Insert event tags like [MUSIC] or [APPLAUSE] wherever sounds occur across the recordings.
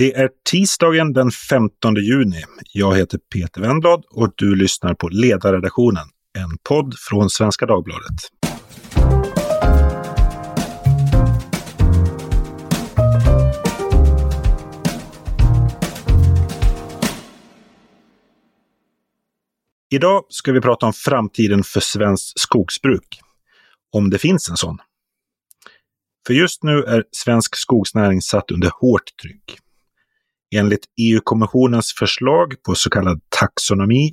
Det är tisdagen den 15 juni. Jag heter Peter Wennblad och du lyssnar på Ledarredaktionen, en podd från Svenska Dagbladet. Idag ska vi prata om framtiden för svenskt skogsbruk. Om det finns en sån. För just nu är svensk skogsnäring satt under hårt tryck. Enligt EU-kommissionens förslag på så kallad taxonomi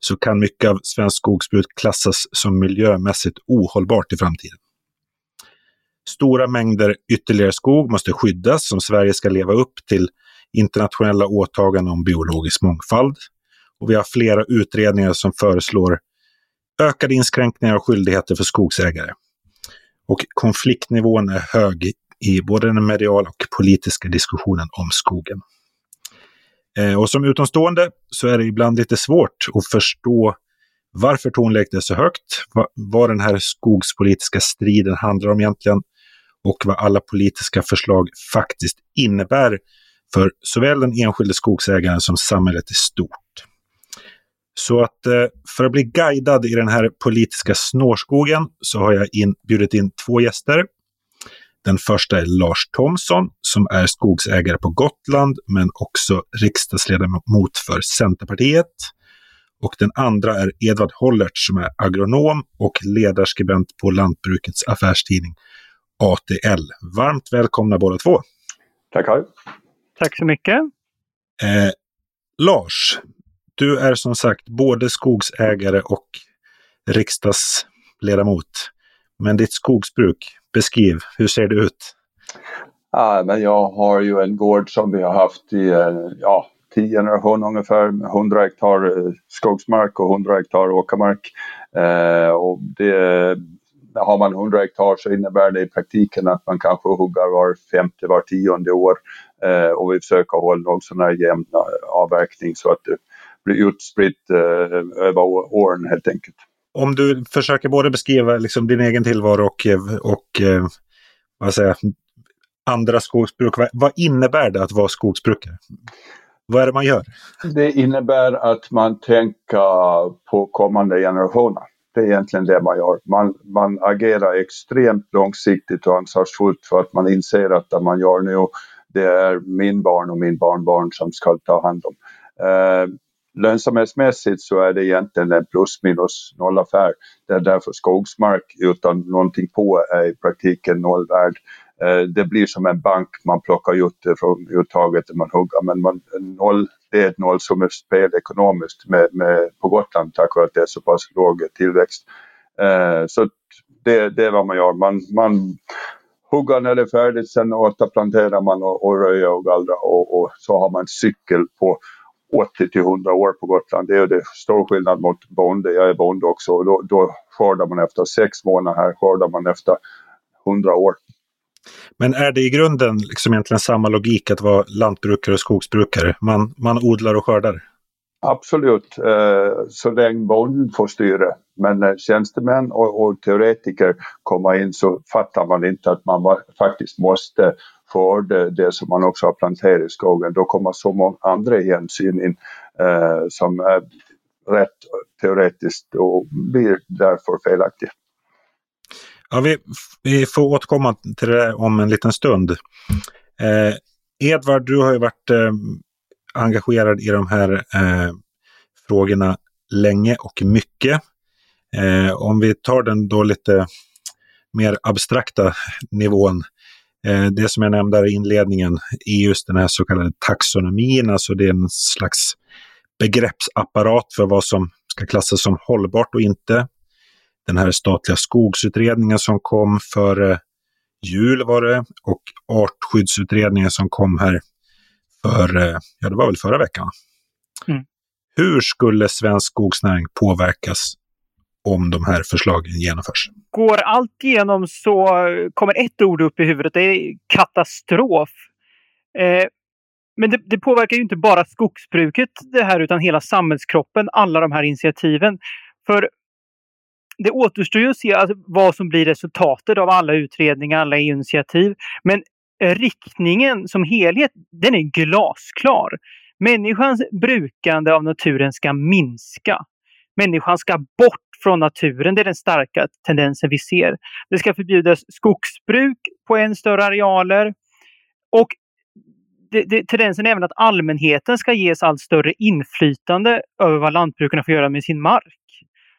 så kan mycket av svenskt skogsbruk klassas som miljömässigt ohållbart i framtiden. Stora mängder ytterligare skog måste skyddas om Sverige ska leva upp till internationella åtaganden om biologisk mångfald. Och vi har flera utredningar som föreslår ökade inskränkningar och skyldigheter för skogsägare. Och konfliktnivån är hög i både den mediala och politiska diskussionen om skogen. Eh, och som utomstående så är det ibland lite svårt att förstå varför tonläget är så högt, vad, vad den här skogspolitiska striden handlar om egentligen och vad alla politiska förslag faktiskt innebär för såväl den enskilde skogsägaren som samhället i stort. Så att eh, för att bli guidad i den här politiska snårskogen så har jag in, bjudit in två gäster. Den första är Lars Thomsson som är skogsägare på Gotland men också riksdagsledamot för Centerpartiet. Och den andra är Edvard Hollert som är agronom och ledarskribent på Lantbrukets affärstidning ATL. Varmt välkomna båda två! Tackar! Tack så mycket! Eh, Lars, du är som sagt både skogsägare och riksdagsledamot. Men ditt skogsbruk, beskriv, hur ser det ut? Ja, men jag har ju en gård som vi har haft i eh, ja, tio generationer ungefär, 100 hektar eh, skogsmark och 100 hektar åkermark. Eh, och det, har man 100 hektar så innebär det i praktiken att man kanske hugger var femte, var tionde år. Eh, och vi försöker hålla någon sån här jämn eh, avverkning så att det blir utspritt eh, över åren helt enkelt. Om du försöker både beskriva liksom din egen tillvaro och, eh, och eh, vad säger, andra skogsbruk. Vad, vad innebär det att vara skogsbrukare? Vad är det man gör? Det innebär att man tänker på kommande generationer. Det är egentligen det man gör. Man, man agerar extremt långsiktigt och ansvarsfullt för att man inser att det man gör nu, det är min barn och min barnbarn som ska ta hand om. Eh, Lönsamhetsmässigt så är det egentligen en plus minus noll affär. Det är därför skogsmark utan någonting på är i praktiken noll värd. Eh, det blir som en bank, man plockar ut det från uttaget när man hugger men man, noll, det är ett nollsummespel ekonomiskt med, med, på Gotland tack vare att det är så pass låg tillväxt. Eh, så det, det är vad man gör. Man, man hugger när det är färdigt, sen återplanterar man och, och röjer och gallrar och, och så har man cykel på 80 till 100 år på Gotland. Det är det stor skillnad mot bonde. Jag är bonde också. Då, då skördar man efter sex månader här, skördar man efter 100 år. Men är det i grunden liksom egentligen samma logik att vara lantbrukare och skogsbrukare? Man, man odlar och skördar? Absolut, eh, så länge bonden får styra. Men när tjänstemän och, och teoretiker kommer in så fattar man inte att man faktiskt måste skörde det, som man också har planterat i skogen. Då kommer så många andra hänsyn in eh, som är rätt teoretiskt och blir därför felaktiga. Ja, vi, vi får återkomma till det om en liten stund. Eh, Edvard, du har ju varit eh, engagerad i de här eh, frågorna länge och mycket. Eh, om vi tar den då lite mer abstrakta nivån. Eh, det som jag nämnde i inledningen är just den här så kallade taxonomin, alltså det är en slags begreppsapparat för vad som ska klassas som hållbart och inte. Den här statliga skogsutredningen som kom före jul var det och artskyddsutredningen som kom här för, eh, ja det var väl förra veckan. Mm. Hur skulle svensk skogsnäring påverkas om de här förslagen genomförs? Går allt igenom så kommer ett ord upp i huvudet. Det är katastrof. Eh, men det, det, påverkar ju inte bara skogsbruket det här utan hela samhällskroppen, alla de här initiativen. För det återstår ju att se alltså vad som blir resultatet av alla utredningar, alla initiativ. Men riktningen som helhet, den är glasklar. Människans brukande av naturen ska minska. Människan ska bort från naturen. Det är den starka tendensen vi ser. Det ska förbjudas skogsbruk på än större arealer. Och det, det, tendensen är även att allmänheten ska ges allt större inflytande över vad lantbrukarna får göra med sin mark.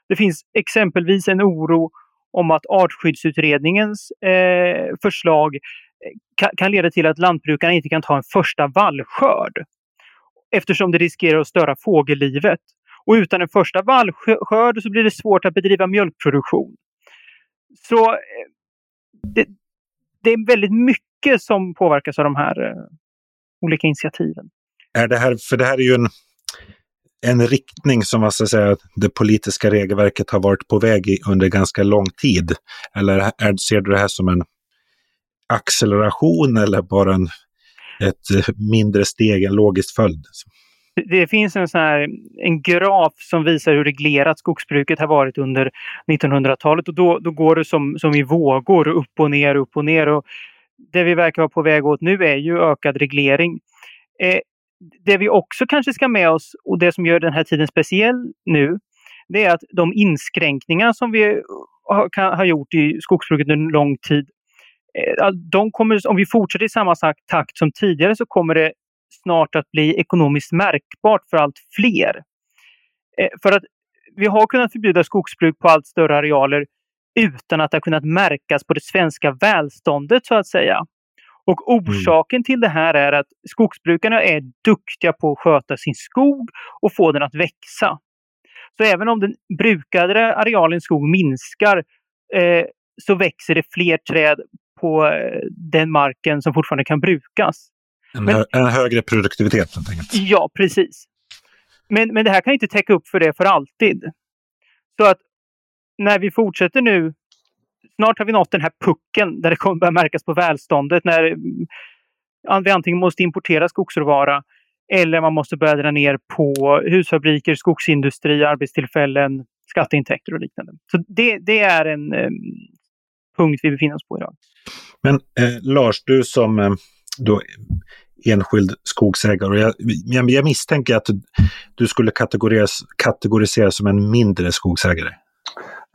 Det finns exempelvis en oro om att Artskyddsutredningens eh, förslag eh, kan, kan leda till att lantbrukarna inte kan ta en första vallskörd eftersom det riskerar att störa fågellivet. Och utan en första vallskörd så blir det svårt att bedriva mjölkproduktion. Så eh, det, det är väldigt mycket som påverkas av de här eh, olika initiativen. Är det här, för det här är ju en, en riktning som man ska säga, det politiska regelverket har varit på väg i under ganska lång tid. Eller är, ser du det här som en acceleration eller bara en, ett eh, mindre steg, en logisk följd? Det finns en, sån här, en graf som visar hur reglerat skogsbruket har varit under 1900-talet och då, då går det som, som i vågor, upp och ner, upp och ner. Och det vi verkar vara på väg åt nu är ju ökad reglering. Eh, det vi också kanske ska med oss och det som gör den här tiden speciell nu, det är att de inskränkningar som vi eh, har, kan, har gjort i skogsbruket under lång tid, eh, de kommer, om vi fortsätter i samma takt som tidigare så kommer det snart att bli ekonomiskt märkbart för allt fler. Eh, för att vi har kunnat förbjuda skogsbruk på allt större arealer utan att det har kunnat märkas på det svenska välståndet så att säga. Och orsaken mm. till det här är att skogsbrukarna är duktiga på att sköta sin skog och få den att växa. Så även om den brukade arealen skog minskar eh, så växer det fler träd på eh, den marken som fortfarande kan brukas. En, men, en högre produktivitet helt enkelt. Ja, precis. Men, men det här kan inte täcka upp för det för alltid. Så att när vi fortsätter nu, snart har vi nått den här pucken där det kommer börja märkas på välståndet när vi antingen måste importera skogsråvara eller man måste börja dra ner på husfabriker, skogsindustri, arbetstillfällen, skatteintäkter och liknande. Så det, det är en eh, punkt vi befinner oss på idag. Men eh, Lars, du som eh, då enskild skogsägare. Jag, jag, jag misstänker att du, skulle kategoriseras, kategoriseras som en mindre skogsägare.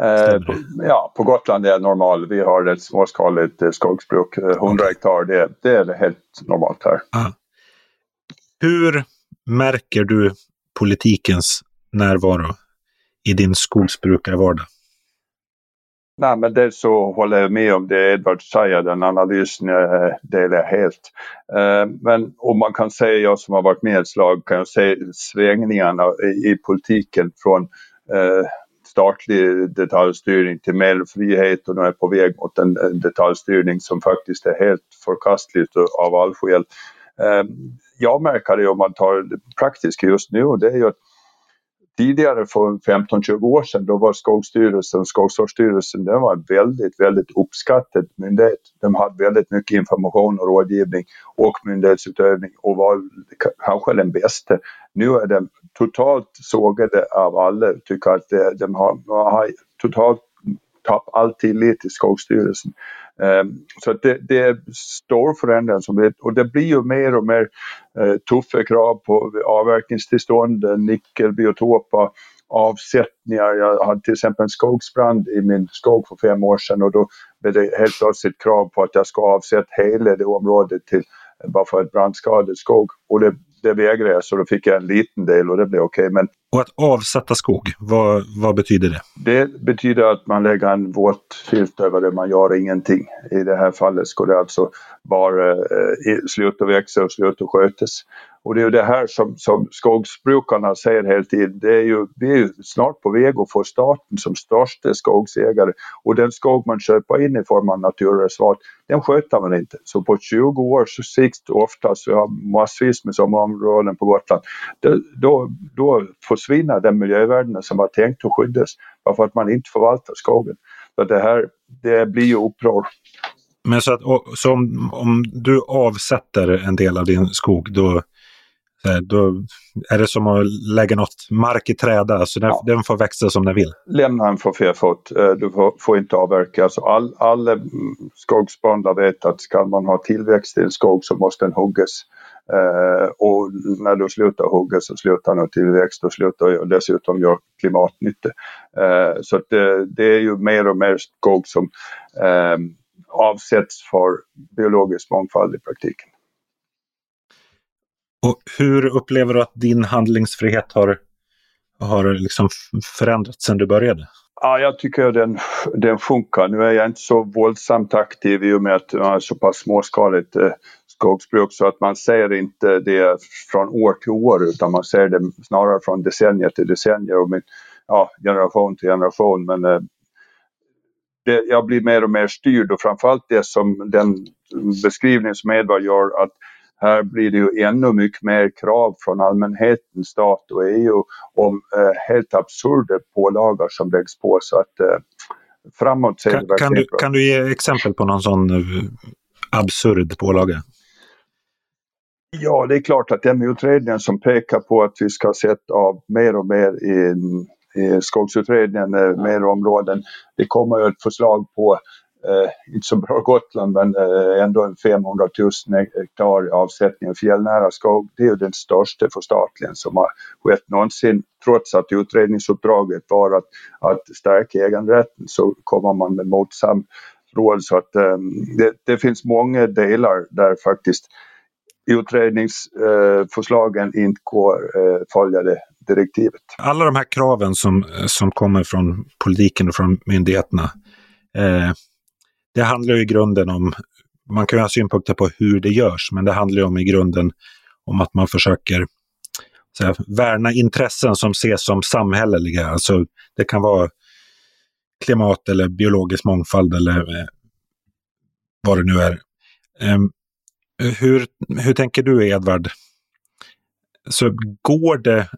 Eh, på, ja, på Gotland är jag normal. Vi har ett småskaligt eh, skogsbruk. 100 eh, okay. hektar, det, det, är helt normalt här. Ah. Hur märker du politikens närvaro i din skogsbrukarvardag? Nej, men det så håller jag med om det Edvard säger, den analysen eh, delar jag helt. Eh, men om man kan säga, jag som har varit med ett slag, kan jag se svängningarna i politiken från eh, statlig detaljstyrning till mer frihet och nu är på väg mot en, detaljstyrning som faktiskt är helt förkastligt av all skäl. Eh, jag märker det om man tar det praktiska just nu och det är ju att tidigare för 15-20 år sedan då var Skogsstyrelsen, Skogsvårdsstyrelsen, den var en väldigt, väldigt uppskattad myndighet. De hade väldigt mycket information och rådgivning och myndighetsutövning och var kanske den bästa. Nu är de totalt sågade av alla, tycker att de har, har totalt tappat all tillit till Skogsstyrelsen. Ehm, så det, det är stor förändring som det, och det blir ju mer och mer eh, tuffa krav på avverkningstillstånd, eh, nyckelbiotoper, avsättningar. Jag hade till exempel en skogsbrand i min skog för fem år sedan och då blev det helt plötsligt krav på att jag ska avsätta hela det området till bara för ett brandskadad skog. Och det, det vägrade jag så då fick jag en liten del och det blev okej. Okay. Och att avsätta skog, vad, vad betyder det? Det betyder att man lägger en våt filt över det, man gör ingenting. I det här fallet skulle det alltså bara eh, sluta växa och sluta skötas. Och det är ju det här som, som skogsbrukarna säger hela tiden. Det är ju, vi är ju snart på väg att få staten som största skogsägare och den skog man köper in i form av naturreservat, den sköter man inte. Så på 20 års sikt oftast, vi har massvis med sådana områden på Gotland, då, då försvinner de miljövärden som var tänkt att skyddas bara för att man inte förvaltar skogen. Så det här, det blir ju uppror. Men så, att, så om, om du avsätter en del av din skog, då då är det som att lägga något mark i träda, alltså den, ja. den får växa som den vill. Lämna den för fäfot, eh, du får, får, inte avverka. Alltså all, alla skogsbönder vet att ska man ha tillväxt i en skog så måste den huggas. Uh, och när du slutar hugga så slutar den tillväxt och slutar och dessutom gör klimatnytta. Uh, så det, det, är ju mer och mer skog som uh, avsätts för biologisk mångfald i praktiken. Och hur upplever du att din handlingsfrihet har, har liksom förändrats sedan du började? Ja, jag tycker den, den funkar. Nu är jag inte så våldsamt aktiv i och med att jag har så pass småskaligt eh, skogsbruk så att man ser inte det från år till år utan man ser det snarare från decennier till decennier och min, ja, generation till generation. Men eh, det, jag blir mer och mer styrd och framförallt det som den beskrivning som Edvard gör att här blir det ju ännu mycket mer krav från allmänheten, stat och EU om eh, helt absurda pålagor som läggs på. Så att eh, framåt ser kan, det kan du, kan du ge exempel på någon sån uh, absurd pålaga? Ja, det är klart att den utredningen som pekar på att vi ska sätta av mer och mer i, i skogsutredningen, eh, mer områden. Det kommer ju ett förslag på eh, inte så bra Gotland men eh, ändå 500 000 hektar avsättning av fjällnära skog. Det är ju den största förstatligen som har skett någonsin. Trots att utredningsuppdraget var att, att stärka äganderätten så kommer man med motsam råd. Så att eh, det, det, finns många delar där faktiskt utredningsförslagen inte eh, följer det direktivet. Alla de här kraven som, som kommer från politiken och från myndigheterna eh, det handlar ju i grunden om, man kan ju ha synpunkter på hur det görs, men det handlar ju om i grunden om att man försöker så här, värna intressen som ses som samhälleliga. Alltså det kan vara klimat eller biologisk mångfald eller eh, vad det nu är. Um, hur, hur tänker du Edvard? Så går det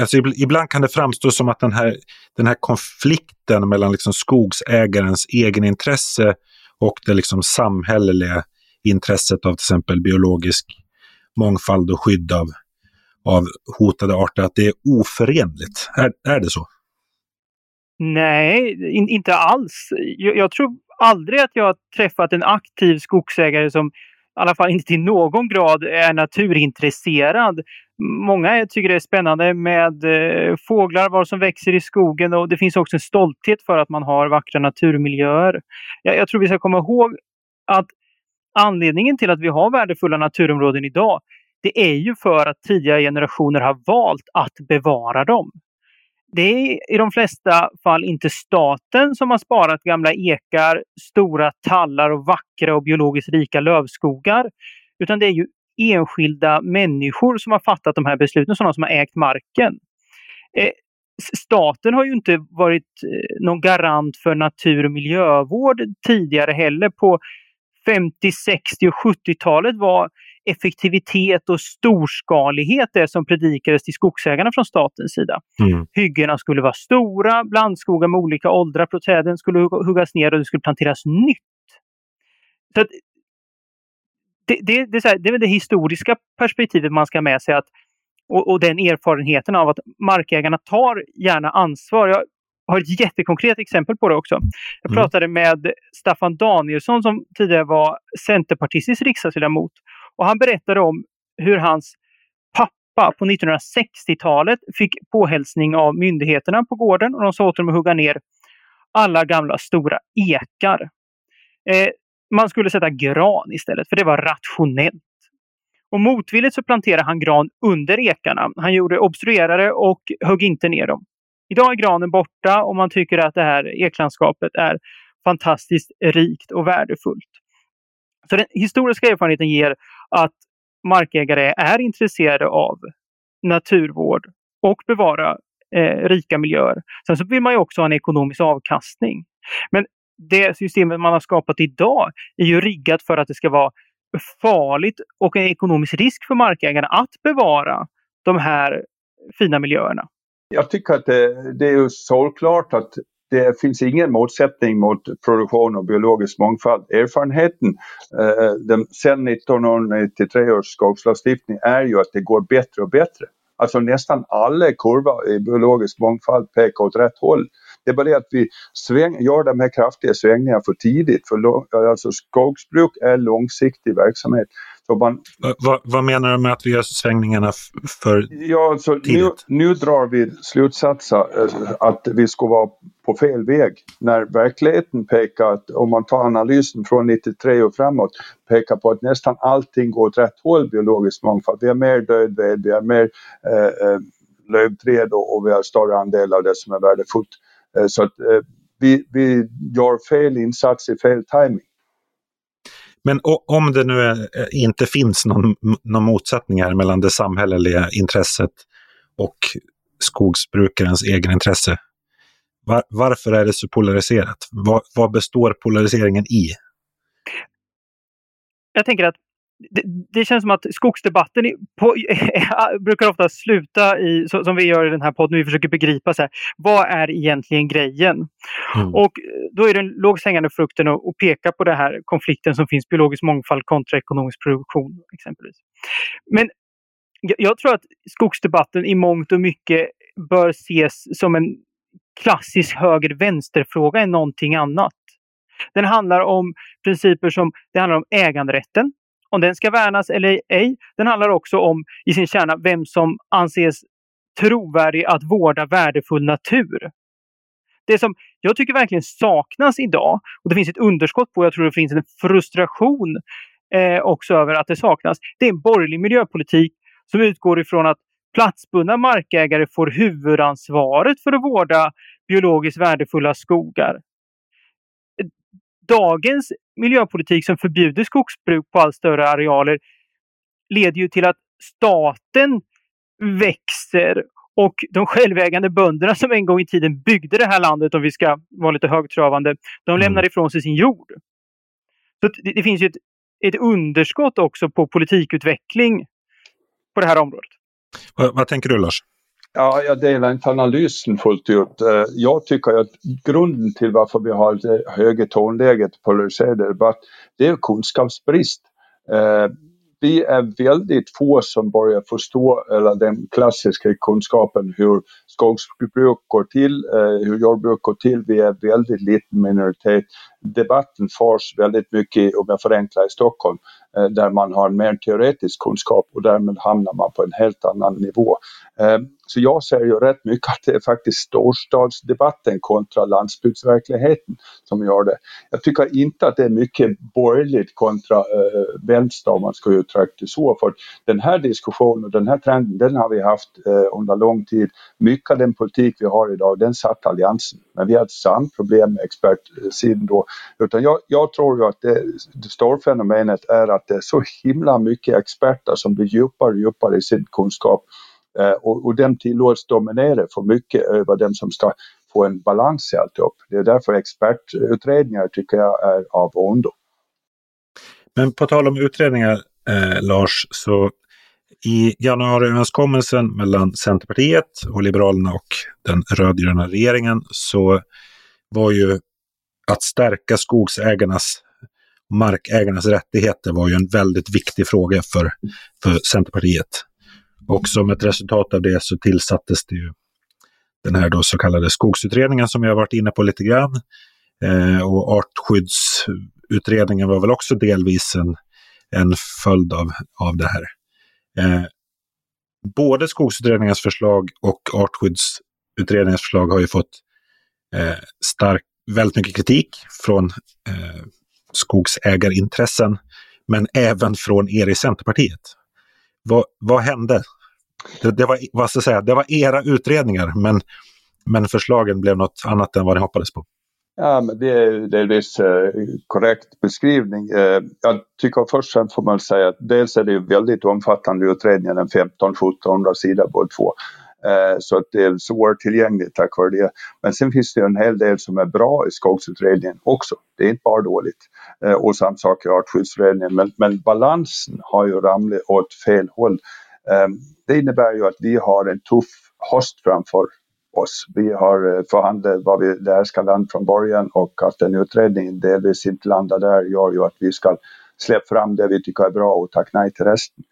Alltså, ibland kan det framstå som att den här, den här konflikten mellan liksom skogsägarens egenintresse och det liksom samhälleliga intresset av till exempel biologisk mångfald och skydd av, av hotade arter, att det är oförenligt. Är, är det så? Nej, in, inte alls. Jag, jag, tror aldrig att jag har träffat en aktiv skogsägare som i alla fall inte till någon grad är naturintresserad. Många tycker det är spännande med eh, fåglar, vad som växer i skogen och det finns också en stolthet för att man har vackra naturmiljöer. Jag, jag tror vi ska komma ihåg att anledningen till att vi har värdefulla naturområden idag, det är ju för att tidigare generationer har valt att bevara dem. Det är i de flesta fall inte staten som har sparat gamla ekar, stora tallar och vackra och biologiskt rika lövskogar. Utan det är ju enskilda människor som har fattat de här besluten, sådana som har ägt marken. Eh, staten har ju inte varit eh, någon garant för natur och miljövård tidigare heller. På 50, 60 och 70-talet var effektivitet och storskalighet det som predikades till skogsägarna från statens sida. Mm. Hyggena skulle vara stora, blandskogar med olika åldrar på träden skulle huggas ner och det skulle planteras nytt. Så det, det, det, är här, det är väl det historiska perspektivet man ska ha med sig att, och, och, den erfarenheten av att markägarna tar gärna ansvar. Jag har ett jättekonkret exempel på det också. Jag mm. pratade med Staffan Danielsson som tidigare var centerpartistisk riksdagsledamot och han berättade om hur hans pappa på 1960-talet fick påhälsning av myndigheterna på gården och de sa åt honom att hugga ner alla gamla stora ekar. Eh, man skulle sätta gran istället, för det var rationellt. Och motvilligt så planterade han gran under ekarna. Han gjorde obstruerade och högg inte ner dem. Idag är granen borta och man tycker att det här eklandskapet är fantastiskt rikt och värdefullt. Så den historiska erfarenheten ger att markägare är intresserade av naturvård och bevara eh, rika miljöer. Sen så vill man ju också ha en ekonomisk avkastning. Men det systemet man har skapat idag är ju riggat för att det ska vara farligt och en ekonomisk risk för markägarna att bevara de här fina miljöerna. Jag tycker att det, det är ju solklart att det finns ingen motsättning mot produktion och biologisk mångfald. Erfarenheten eh, den, sedan 1993 års skogslagstiftning är ju att det går bättre och bättre. Alltså nästan alla kurvor i biologisk mångfald pekar åt rätt håll. Det är bara det att vi sväng, gör de här kraftiga svängningarna för tidigt. För alltså skogsbruk är långsiktig verksamhet. Man, vad, vad, menar du med att vi gör svängningarna för ja, så tidigt? Nu, nu drar vi slutsatsen eh, att vi ska vara på fel väg. När verkligheten pekar, att, om man tar analysen från 93 och framåt, pekar på att nästan allting går åt rätt håll biologisk mångfald. Vi har mer död ved, vi har mer eh, eh, lövträd och, och vi har större andel av det som är värdefullt. Eh, så att eh, vi, vi gör fel insats i fel timing. Men om det nu är, eh, inte finns någon, någon motsättning här mellan det samhälleliga intresset och skogsbrukarens egenintresse, var, varför är det så polariserat? Vad, vad består polariseringen i? Jag tänker att det, det, känns som att skogsdebatten på, [LAUGHS] brukar ofta sluta i, så, som vi gör i den här podden, vi försöker begripa så här, vad är egentligen grejen? Mm. Och då är den lågt hängande frukten att peka på den här konflikten som finns, biologisk mångfald kontra ekonomisk produktion exempelvis. Men jag, jag tror att skogsdebatten i mångt och mycket bör ses som en klassisk höger-vänster-fråga än någonting annat. Den handlar om principer som det handlar om äganderätten, om den ska värnas eller ej. Den handlar också om i sin kärna vem som anses trovärdig att vårda värdefull natur. Det som jag tycker verkligen saknas idag, och det finns ett underskott på, jag tror det finns en frustration eh, också över att det saknas, det är en borgerlig miljöpolitik som utgår ifrån att platsbundna markägare får huvudansvaret för att vårda biologiskt värdefulla skogar dagens miljöpolitik som förbjuder skogsbruk på allt större arealer leder ju till att staten växer och de självägande bönderna som en gång i tiden byggde det här landet, om vi ska vara lite högtravande, de mm. lämnar ifrån sig sin jord. Så det, det finns ju ett, ett underskott också på politikutveckling på det här området. Vad, vad tänker du Lars? Ja, jag delar inte analysen fullt ut. Eh, jag tycker att grunden till varför vi har det höga tonläget på polariserad debatt, det är kunskapsbrist. Eh, vi är väldigt få som börjar förstå eller den klassiska kunskapen hur skogsbruk går till, eh, hur jordbruk går till. Vi är väldigt liten minoritet. Debatten förs väldigt mycket, om jag förenklar, i Stockholm eh, där man har en mer teoretisk kunskap och därmed hamnar man på en helt annan nivå. Eh, så jag ser ju rätt mycket att det är faktiskt storstadsdebatten kontra landsbygdsverkligheten som gör det. Jag tycker inte att det är mycket borgerligt kontra äh, vänster om man ska uttrycka det så. För den här diskussionen och den här trenden den har vi haft äh, under lång tid. Mycket av den politik vi har idag den satt Alliansen. Men vi har ett sant problem med expertsidan då. Utan jag, jag tror ju att det, det stora fenomenet är att det är så himla mycket experter som blir djupare och djupare i sin kunskap Eh, och, och den tillåts dominera för mycket över dem som ska få en balans i alltihop. Det är därför expertutredningar tycker jag är av ondo. Men på tal om utredningar, eh, Lars, så i januariöverenskommelsen mellan Centerpartiet och Liberalerna och den rödgröna regeringen så var ju att stärka skogsägarnas markägarnas rättigheter var ju en väldigt viktig fråga för, för Centerpartiet. Och som ett resultat av det så tillsattes det ju den här då så kallade skogsutredningen som jag varit inne på lite grann. Eh, och artskyddsutredningen var väl också delvis en, en följd av, av det här. Eh, både skogsutredningens förslag och artskyddsutredningens förslag har ju fått eh, stark, väldigt mycket kritik från eh, skogsägarintressen, men även från er i Centerpartiet. Vad, vad hände det, det, var, vad ska jag säga, det var era utredningar, men, men förslagen blev något annat än vad ni hoppades på. Ja, men det är delvis eh, korrekt beskrivning. Eh, jag tycker först sen får man säga att dels är det väldigt omfattande utredningar, en 15-1700 sidor båda två. Eh, så att det är svårtillgängligt tack vare det. Men sen finns det en hel del som är bra i skogsutredningen också. Det är inte bara dåligt. Eh, och samma sak i artskyddsutredningen. Men, men balansen har ju ramlat åt fel håll. Eh, det innebär ju att vi har en tuff höst framför oss. Vi har eh, förhandlat vad vi där ska landa från början och att en utredning delvis inte landar där gör ju att vi ska släppa fram det vi tycker är bra och tacka nej till resten.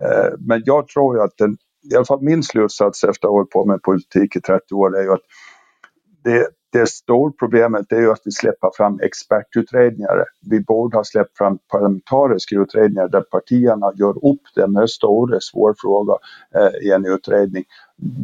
Eh, men jag tror ju att den, i alla fall min slutsats efter att ha hållit på med politik i 30 år är ju att det, det stora problemet är ju att vi släpper fram expertutredningar. Vi borde ha släppt fram parlamentariska utredningar där partierna gör upp den här stora svåra frågan eh, i en utredning.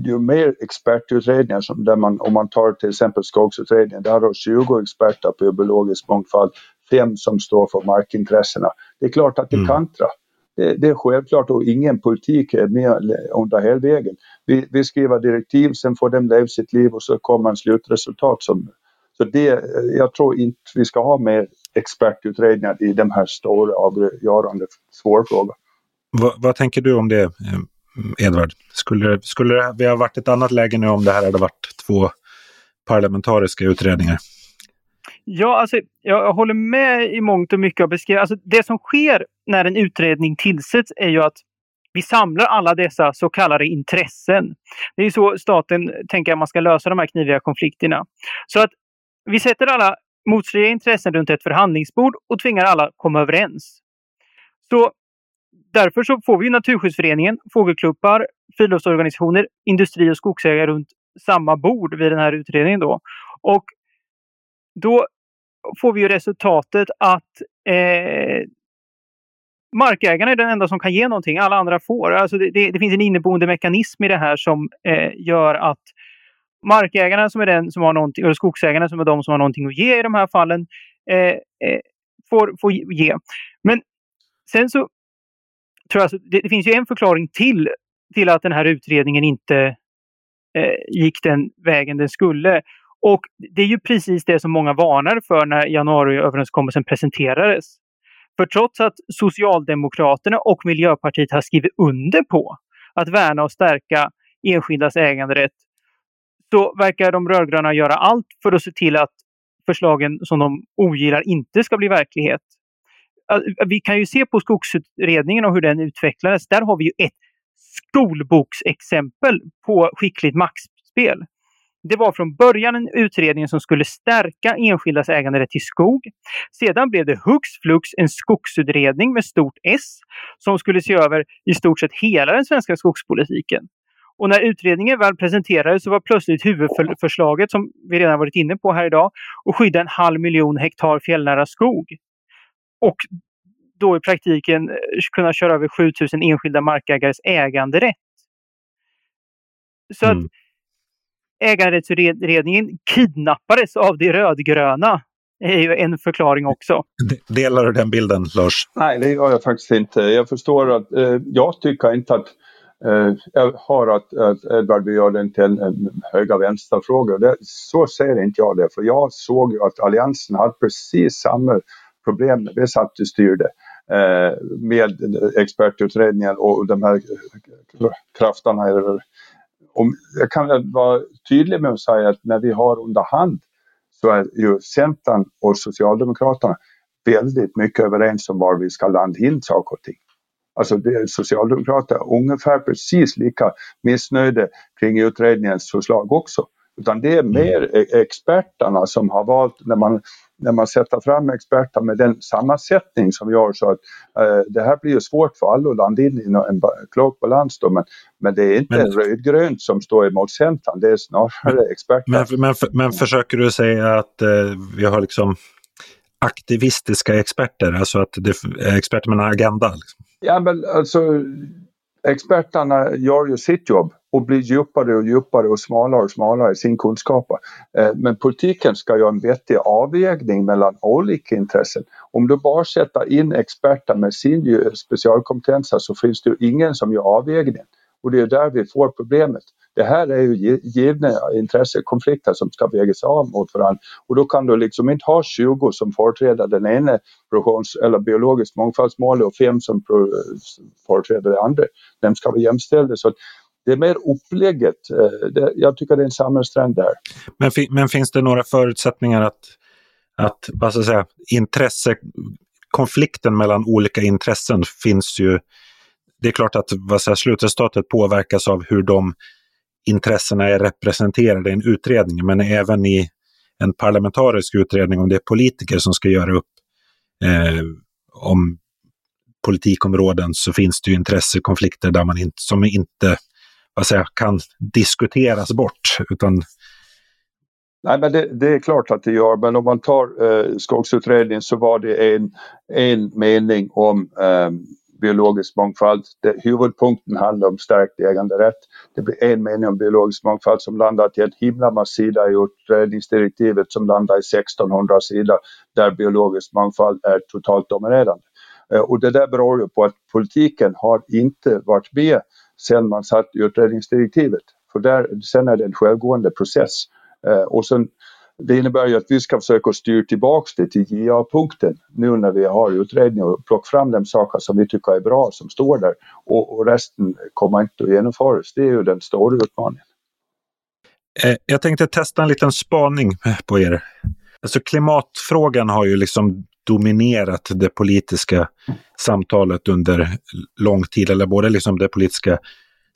Ju mer expertutredningar, som där man, om man tar till exempel skogsutredningen, där har 20 experter på biologisk mångfald, fem som står för markintressena. Det är klart att det mm. kantrar. Det, det, är självklart och ingen politik är med under hela vägen. Vi, vi skriver direktiv, sen får de leva sitt liv och så kommer en slutresultat. Som, så det, jag tror inte vi ska ha mer expertutredningar i de här stora avgörande svåra frågorna. Va, vad tänker du om det, eh, Edvard? Skulle, skulle vi ha varit ett annat läge nu om det här hade varit två parlamentariska utredningar? Ja, alltså, jag håller med i mångt och mycket av beskrivningen. Alltså, det som sker när en utredning tillsätts är ju att vi samlar alla dessa så kallade intressen. Det är så staten tänker att man ska lösa de här kniviga konflikterna. Så att vi sätter alla motstridiga intressen runt ett förhandlingsbord och tvingar alla komma överens. Så därför så får vi Naturskyddsföreningen, fågelklubbar, friluftsorganisationer, industri och skogsägare runt samma bord vid den här utredningen då. Och då får vi ju resultatet att eh, markägarna är den enda som kan ge någonting. Alla andra får. Alltså det, det, det finns en inneboende mekanism i det här som eh, gör att markägarna som är den som har någonting, eller skogsägarna som är de som har någonting att ge i de här fallen, eh, eh, får, får ge. Men sen så tror jag det, det, finns ju en förklaring till, till att den här utredningen inte eh, gick den vägen den skulle. Och det är ju precis det som många varnade för när januariöverenskommelsen presenterades. För trots att Socialdemokraterna och Miljöpartiet har skrivit under på att värna och stärka enskildas äganderätt så verkar de rödgröna göra allt för att se till att förslagen som de ogillar inte ska bli verklighet. Vi kan ju se på skogsutredningen och hur den utvecklades. Där har vi ju ett skolboksexempel på skickligt maktspel. Det var från början en utredning som skulle stärka enskildas äganderätt till skog. Sedan blev det hux flux en skogsutredning med stort S som skulle se över i stort sett hela den svenska skogspolitiken. Och när utredningen väl presenterades så var plötsligt huvudförslaget, som vi redan varit inne på här idag, att skydda en halv miljon hektar fjällnära skog. Och då i praktiken eh, kunna köra över 7000 enskilda markägares äganderätt. Så mm. att äganderättsutredningen kidnappades av de rödgröna. Det är ju en förklaring också. Delar du den bilden, Lars? Nej, det gör jag faktiskt inte. Jag förstår att eh, jag tycker inte att eh, jag har att, att Edvard vill göra den till en, en höga vänsterfråga. så ser inte jag det, för jag såg ju att Alliansen hade precis samma problem när vi satt och styrde eh, med expertutredningen och de här krafterna om, jag kan vara tydlig med att säga att när vi har under hand så är ju Centern och Socialdemokraterna väldigt mycket överens om var vi ska landa in saker och ting. Alltså det, Socialdemokraterna är ungefär precis lika missnöjda kring utredningens förslag också. Utan det är mm. mer e- experterna som har valt, när man, när man sätter fram experter med den sammansättning som gör så att eh, det här blir ju svårt för alla att landa in i en klok balans då, men, men det är inte men, rödgrönt som står emot Centern, det är snarare experter. Men, men, men försöker du säga att eh, vi har liksom aktivistiska experter, alltså att det är experter med en agenda? Liksom? Ja, men alltså experterna gör ju sitt jobb och blir djupare och djupare och smalare och smalare i sin kunskap. Eh, men politiken ska göra en vettig avvägning mellan olika intressen. Om du bara sätter in experter med sin specialkompetens så finns det ju ingen som gör avvägningen. Och det är där vi får problemet. Det här är ju givna intressekonflikter som ska vägas av mot varandra och då kan du liksom inte ha 20 som företräder den ena produktions eller biologisk mångfaldsmålet och fem som företräder det andra. De ska vara jämställda. Så det är mer upplägget. Eh, jag tycker det är en samhällstrend där. Men, men finns det några förutsättningar att, att vad ska jag säga, intressekonflikten mellan olika intressen finns ju det är klart att vad säger, slutresultatet påverkas av hur de intressena är representerade i en utredning, men även i en parlamentarisk utredning om det är politiker som ska göra upp eh, om politikområden så finns det ju intressekonflikter där man inte, som inte vad säger, kan diskuteras bort. Utan... Nej, men det, det, är klart att det gör, men om man tar eh, Skogsutredningen så var det en, en mening om eh, biologisk mångfald. Det, huvudpunkten handlar om stärkt äganderätt. Det blir en mening om biologisk mångfald som landar till en himla massa sida i utredningsdirektivet som landar i 1600 sidor där biologisk mångfald är totalt dominerande. Eh, och det där beror ju på att politiken har inte varit med sedan man satt utredningsdirektivet. För där, sen är det en självgående process. Eh, och sen det innebär ju att vi ska försöka styra tillbaks det till JA-punkten nu när vi har utredning och plocka fram de saker som vi tycker är bra som står där och, och resten kommer inte att genomföras. Det är ju den stora utmaningen. Eh, jag tänkte testa en liten spaning på er. Alltså klimatfrågan har ju liksom dominerat det politiska samtalet under lång tid, eller både liksom det politiska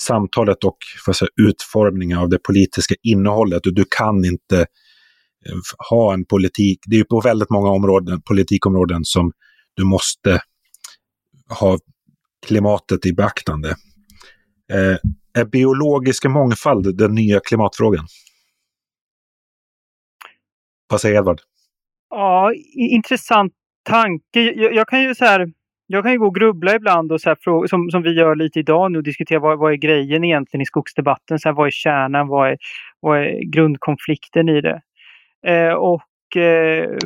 samtalet och säga, utformningen av det politiska innehållet. Och du kan inte Eh, ha en politik. Det är ju på väldigt många områden, politikområden som du måste ha klimatet i beaktande. Eh, är biologisk mångfald den nya klimatfrågan? Vad säger Edvard? Ja, intressant tanke. Jag, jag, kan ju så här, jag kan ju gå och grubbla ibland och så här, som, som vi gör lite idag nu diskutera vad, vad är grejen egentligen i skogsdebatten? Så här, vad är kärnan? Vad är, vad är grundkonflikten i det? Eh, och eh,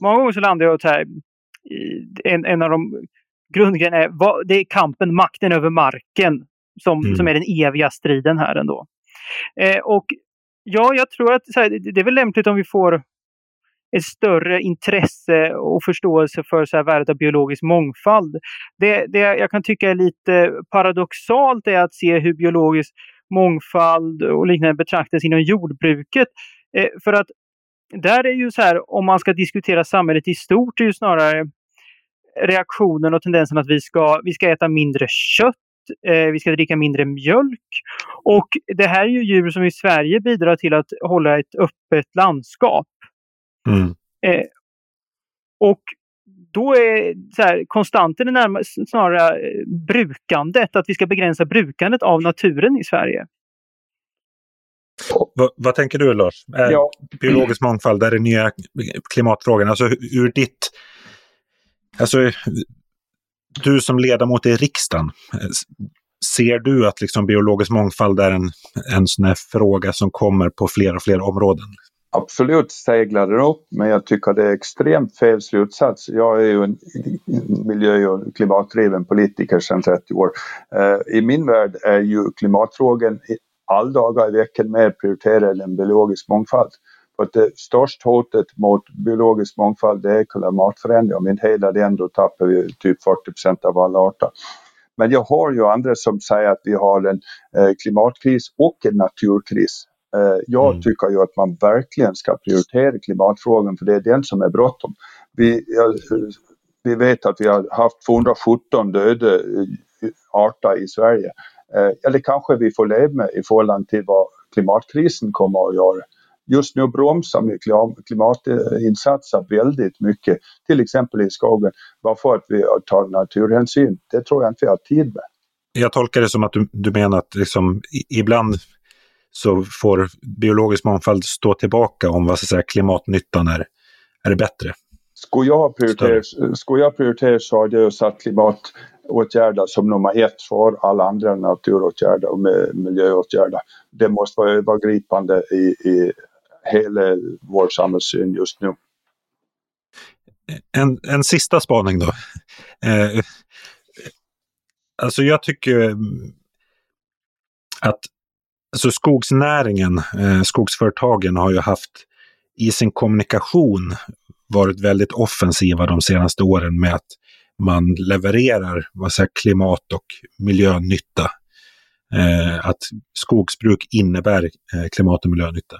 många gånger så landar jag så här, en, en av de grundgrejerna är, vad, det är kampen, makten över marken som, mm. som är den eviga striden här ändå. Eh, och ja, jag tror att här, det är väl lämpligt om vi får ett större intresse och förståelse för så här, värdet av biologisk mångfald. Det, det jag kan tycka är lite paradoxalt är att se hur biologisk mångfald och liknande betraktas inom jordbruket. Eh, för att där är ju så här, om man ska diskutera samhället i stort, är ju snarare reaktionen och tendensen att vi ska, vi ska äta mindre kött, eh, vi ska dricka mindre mjölk. Och det här är ju djur som i Sverige bidrar till att hålla ett öppet landskap. Mm. Eh, och då är så här, konstanten närmast snarare brukandet, att vi ska begränsa brukandet av naturen i Sverige. Va, vad tänker du Lars? Ja. Biologisk mångfald, är det nya klimatfrågan? Alltså ur ditt... Alltså, du som ledamot i riksdagen, ser du att liksom biologisk mångfald är en, en sån här fråga som kommer på fler och fler områden? Absolut seglar den upp, men jag tycker det är extremt fel slutsats. Jag är ju en miljö och klimatdriven politiker sedan 30 år. Uh, I min värld är ju klimatfrågan alla dagar i veckan mer prioriterad än biologisk mångfald. För att det största hotet mot biologisk mångfald det är klimatförändring. Om inte hela den då tappar vi typ 40% av alla arter. Men jag har ju andra som säger att vi har en eh, klimatkris och en naturkris. Eh, jag mm. tycker ju att man verkligen ska prioritera klimatfrågan för det är den som är bråttom. Vi, vi vet att vi har haft 217 döda eh, arter i Sverige. Eh, eller kanske vi får leva med i förhållande till vad klimatkrisen kommer att göra. Just nu bromsar vi klimatinsatser väldigt mycket, till exempel i skogen, bara för att vi tar naturhänsyn. Det tror jag inte vi har tid med. Jag tolkar det som att du, du menar att liksom, ibland så får biologisk mångfald stå tillbaka om vad så säga, klimatnyttan är, är bättre. Skulle jag prioritera, skulle jag prioritera så hade jag satt åtgärder som nummer ett för alla andra naturåtgärder och miljöåtgärder. Det måste vara övergripande i, i hela vår samhällssyn just nu. En, en sista spaning då. Eh, alltså jag tycker att alltså skogsnäringen, eh, skogsföretagen har ju haft i sin kommunikation varit väldigt offensiva de senaste åren med att man levererar vad säger, klimat och miljönytta. Eh, att skogsbruk innebär eh, klimat och miljönytta.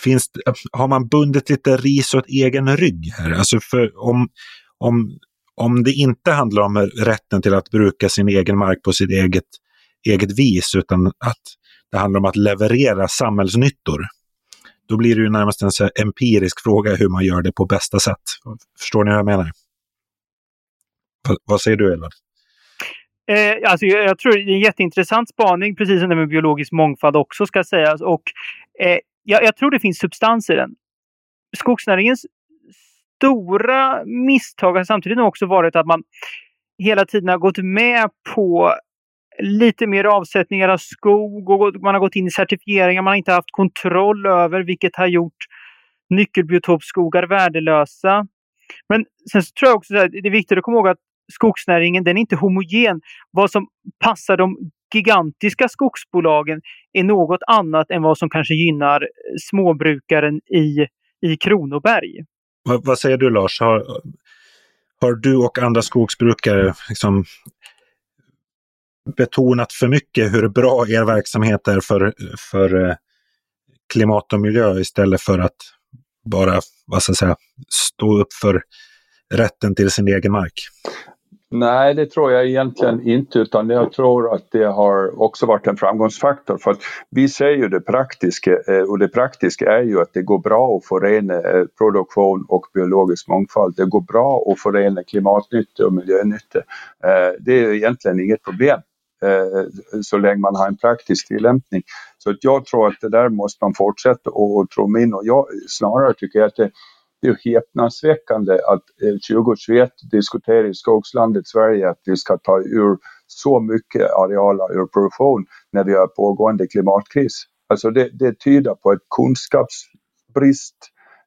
Finns, har man bundit lite ris åt egen rygg här? Alltså för om, om, om det inte handlar om rätten till att bruka sin egen mark på sitt eget eget vis, utan att det handlar om att leverera samhällsnyttor. Då blir det ju närmast en så empirisk fråga hur man gör det på bästa sätt. Förstår ni vad jag menar? Vad säger du, Ellen? Eh, alltså, jag, jag, tror det är en jätteintressant spaning, precis som det med biologisk mångfald också ska sägas. Och, eh, jag, jag, tror det finns substans i den. Skogsnäringens stora misstag har samtidigt också varit att man hela tiden har gått med på lite mer avsättningar av skog och man har gått in i certifieringar man har inte haft kontroll över vilket har gjort nyckelbiotopskogar värdelösa. Men sen så tror jag också att det är viktigt att komma ihåg att skogsnäringen den är inte homogen. Vad som passar de gigantiska skogsbolagen är något annat än vad som kanske gynnar eh, småbrukaren i, i Kronoberg. Vad, vad säger du Lars? Har, har du och andra skogsbrukare liksom betonat för mycket hur bra er verksamhet är för, för eh, klimat och miljö istället för att bara vad ska jag säga, stå upp för rätten till sin egen mark? Nej, det tror jag egentligen inte utan jag tror att det har också varit en framgångsfaktor för att vi ser ju det praktiska eh, och det praktiska är ju att det går bra att förena eh, produktion och biologisk mångfald. Det går bra att förena klimatnytta och miljönytta. Eh, det är egentligen inget problem så länge man har en praktisk tillämpning. Så att jag tror att det där måste man fortsätta och tro min och jag snarare tycker jag att det det är häpnadsväckande att 2021 diskutera diskuterar i skogslandet Sverige att vi ska ta ur så mycket arealer ur produktion när vi har pågående klimatkris. Alltså det, det tyder på ett kunskapsbrist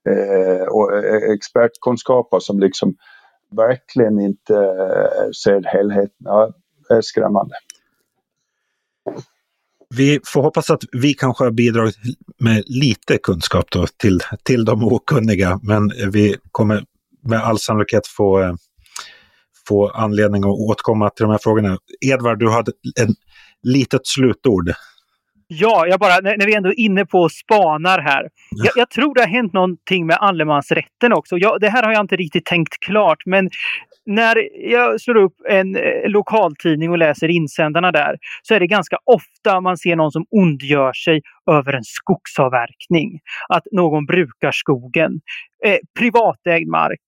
eh, och eh, expertkunskaper som liksom verkligen inte eh, ser helheten. Ja, är skrämmande. Vi får hoppas att vi kanske har bidragit med lite kunskap då till, till de okunniga, men vi kommer med all sannolikhet få, eh, få anledning att återkomma till de här frågorna. Edvard, du hade ett litet slutord. Ja, jag bara, när, när vi ändå är inne på spanar här. Jag, jag, tror det har hänt någonting med allemansrätten också. Jag, det här har jag inte riktigt tänkt klart, men när jag slår upp en eh, lokaltidning och läser insändarna där så är det ganska ofta man ser någon som ondgör sig över en skogsavverkning. Att någon brukar skogen. Eh, privatägd mark.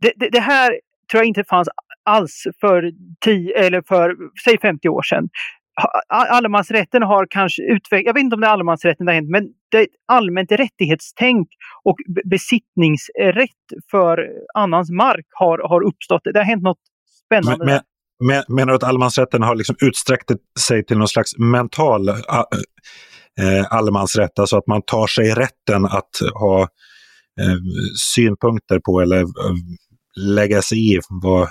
Det, det, det, här tror jag inte fanns alls för, 10, eller för säg 50 år sedan allemansrätten har kanske utvecklats, jag vet inte om det är allemansrätten det har hänt, men det är allmänt rättighetstänk och besittningsrätt för annans mark har, har uppstått. Det har hänt något spännande. Men, men, menar du att allemansrätten har liksom utsträckt sig till någon slags mental äh, allemansrätt, alltså att man tar sig rätten att ha äh, synpunkter på eller äh, lägga sig i vad,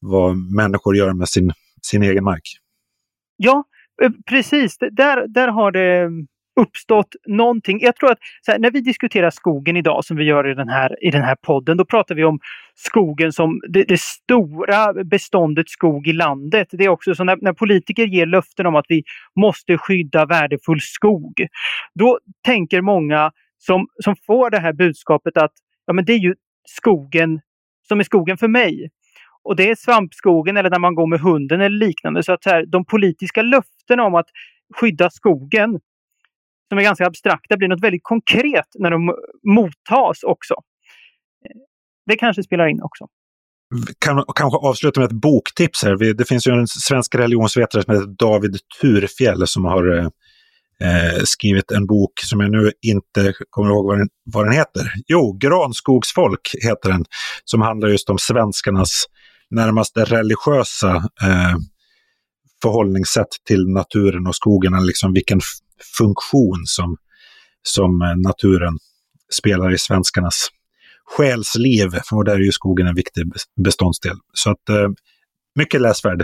vad människor gör med sin, sin egen mark? Ja, eh, precis. Där, där har det mm, uppstått någonting. Jag tror att här, när vi diskuterar skogen idag som vi gör i den här, i den här podden, då pratar vi om skogen som det, det stora beståndet skog i landet. Det är också så när, när, politiker ger löften om att vi måste skydda värdefull skog. Då tänker många som, som får det här budskapet att ja, men det är ju skogen som är skogen för mig. Och det är svampskogen eller när man går med hunden eller liknande. Så att så här, de politiska löftena om att skydda skogen, som är ganska abstrakta, blir något väldigt konkret när de mottas också. Det kanske spelar in också. Kan kanske avsluta med ett boktips här. Det finns ju en svensk religionsvetare som heter David Turfjell som har eh, eh, skrivit en bok som jag nu inte kommer ihåg vad den, vad den heter. Jo, Granskogsfolk heter den, som handlar just om svenskarnas närmast religiösa eh, förhållningssätt till naturen och skogen, eller liksom vilken funktion som, som eh, naturen spelar i svenskarnas själsliv. Och där är ju skogen en viktig beståndsdel. Så att eh, mycket läsvärd.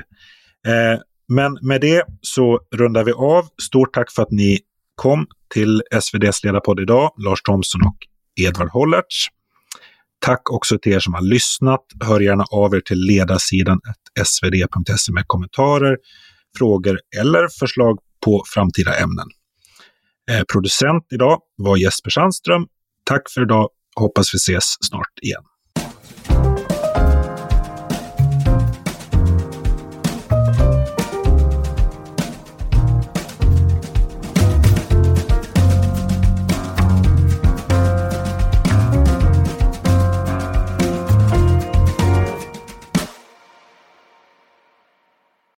Eh, men med det så rundar vi av. Stort tack för att ni kom till SVDs ledarpodd idag, Lars Thomsson och Edvard Hollertz. Tack också till er som har lyssnat. Hör gärna av er till ledarsidan svd.se med kommentarer, frågor eller förslag på framtida ämnen. Eh, producent idag var Jesper Sandström. Tack för idag. Hoppas vi ses snart igen.